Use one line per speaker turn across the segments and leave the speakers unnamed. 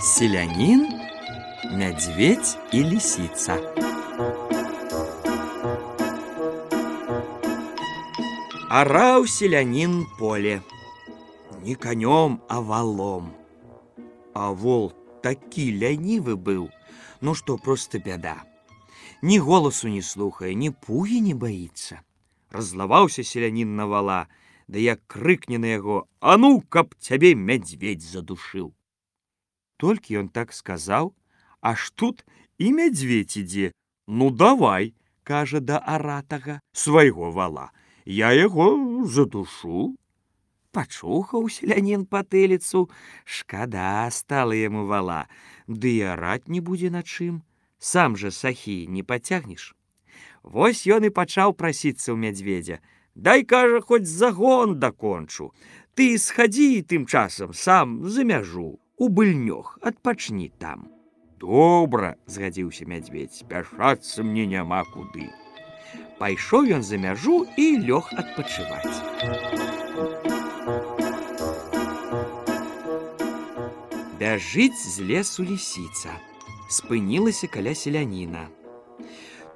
Селянин, медведь и лисица. Орал селянин поле. Не конем, а валом. А вол такі лянівы быў, ну што просто бяда. Ні голасу не слухае, ні пугі не баіцца. Разлаваўся селянін на вала, да як крыкне на яго: « А ну, каб цябе мядзведь задушыў. Толькі ён так сказаў, аж тут і мядзведь ідзе. Ну давай, кажа да аратага свайго вала. Я яго задушу. Пачухаў селянін патыліцу, шкада стала яму вала, ды і араць не будзе на чым. Сам жа сахі не пацягнеш. Вось ён і пачаў прасіцца ў мядзведзя. Дай кажа, хоць загон дакончу. Ты схадзі тым часам сам за мяжу, у быльнёх, адпачні там. Добра, згадзіўся мядзведь, спяшацца мне няма куды. Пайшоў ён за мяжу і лёг адпачываць. Бяжыць з лесу лісіца. Спынілася каля селяніна.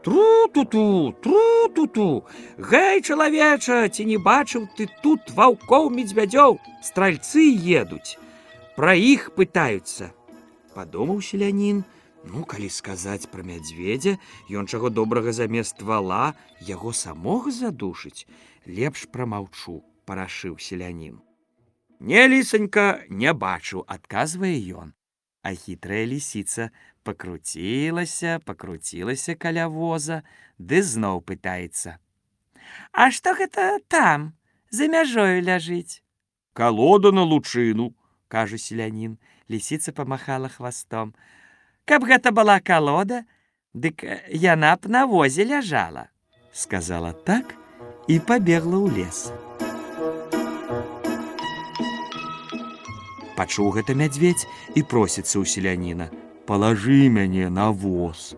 Тру-ту-ту, тру-ту-ту. Гэй, чалавеча, ці не бачыў ты тут ваўкоў медзвядзёў, стральцы едуць. Пра іх пытаюцца. Падумаў селянін, Ну, калі сказаць пра мядзведзя, ён чаго добрага замест вала яго самога задушыць, лепш прамаўчу, парашыў селянін. Не лісанька не бачу, адказвае ён. А хітрая лісіца пакруцілася, пакруцілася каля воза, ды зноў пытаецца.
А што гэта там за мяжою ляжыць?
Калода на лучыну, кажа селянін,
лісіца памахала хвастом. Каб гэта была калода, дык яна б на возе ляжала,
сказала так і пабегла ў лес. Пачуў гэта мядзведь і просіцца ў селяніна: « Палажы мяне на воз.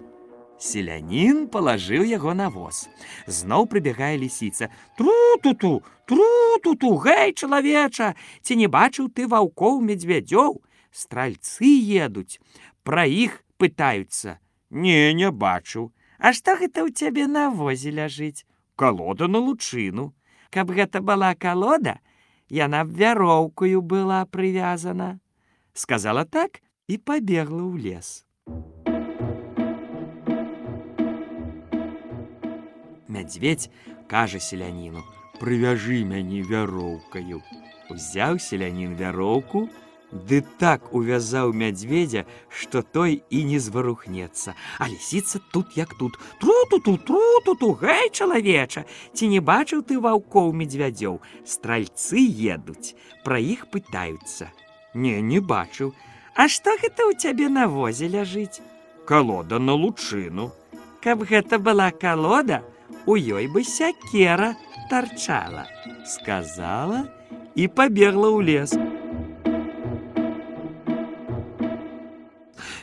Селянін палажыў яго на воз. Зноў прыбягае лісіца: Тру-ту-ту, тру-ту-ту, гэй, чалавеча, ці не бачыў ты ваўкоў медзвядзёў, Стральцы едуць, пра іх пытаюцца. Не, не бачыў.
А што гэта ў цябе на возе ляжыць?
Калода на лучыну.
Каб гэта была калода, яна б вяроўкаю была прывязана.
Сказала так і пабегла ў лес. Мядзведь кажа селяніну: « Прывяжы мяне вяроўкаю. Узяў селянін вяроўку, Ды так увязаў мядзведзя, што той і не зварухнецца, А лісіца тут як тут тру-ту-ту тру-ту-ту гэй чалавеча, ці не бачыў ты ваўкоў медзвядзёў, Стральцы едуць, пра іх пытаюцца. Не, не бачыў,
А што гэта ў цябе на возе ляжыць?
Калода на лучыну.
Каб гэта была калода, у ёй бы сякера тарчала,
сказала і пабегла ў лес.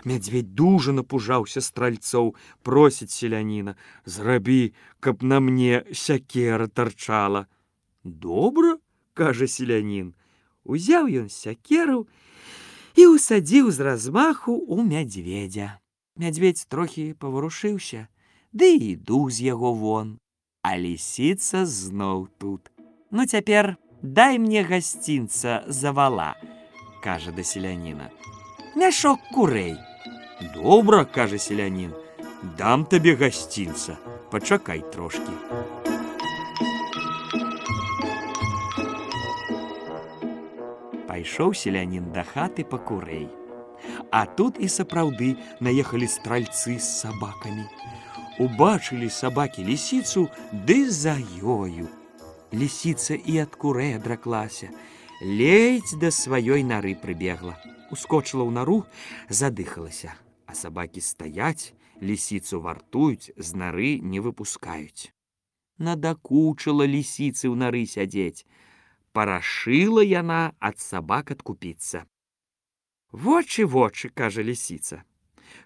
Мядзведь дужа напужаўся стральцоў, просіць селяніна: « Зрабі, каб на мне сякера тарчала. Добра, кажа селянін, узяў ён сякеру і ўсадзіў з размаху ў мядзведзя. Мядзведь трохі паварушыўся, ды іду з яго вон, А лісіца зноў тут.
Ну цяпер дай мне гасцінца завала, кажа да селяніна. Мяшок курэй.
Добра, кажа селянін, дам табе гасцінца, пачакай трошки. Пайшоў селянін да хаты па курэй. А тут і сапраўды наехалі стральцы з сабакамі. Убачылі сабакі лісіцу ды за ёю. Лісіца і ад курэй адраклася, ледзь да сваёй нары прыбегла. Ускочыла ў нару, задыхалася а сабакі стаяць, лісіцу вартуюць, з нары не выпускаюць. Надакучыла лісіцы ў нары сядзець. Парашыла яна ад сабак адкупіцца. Вочы вочы, кажа лісіца.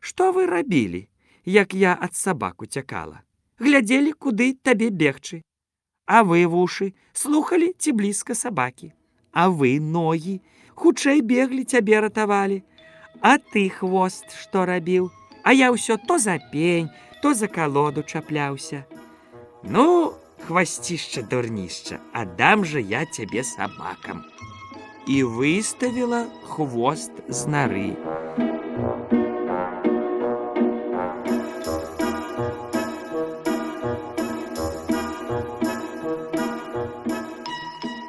Што вы рабілі, як я ад сабак уцякала? Глядзелі, куды табе бегчы. А вы вушы слухалі ці блізка сабакі. А вы ногі, хутчэй беглі цябе ратавалі,
А ты хвост што рабіў? А я ўсё то за пень, то за калоду чапляўся. Ну, хвасцішча дурнішча, аддам жа я цябе сабакам. І выставіла хвост з нары.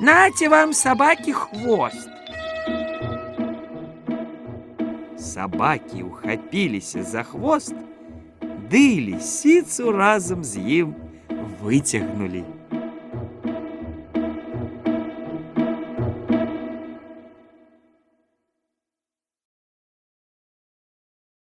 Наце вам сабакі хвост. Сабакі ухапіліся за хвост, ды і лісіцу разам з ім выцягнулі.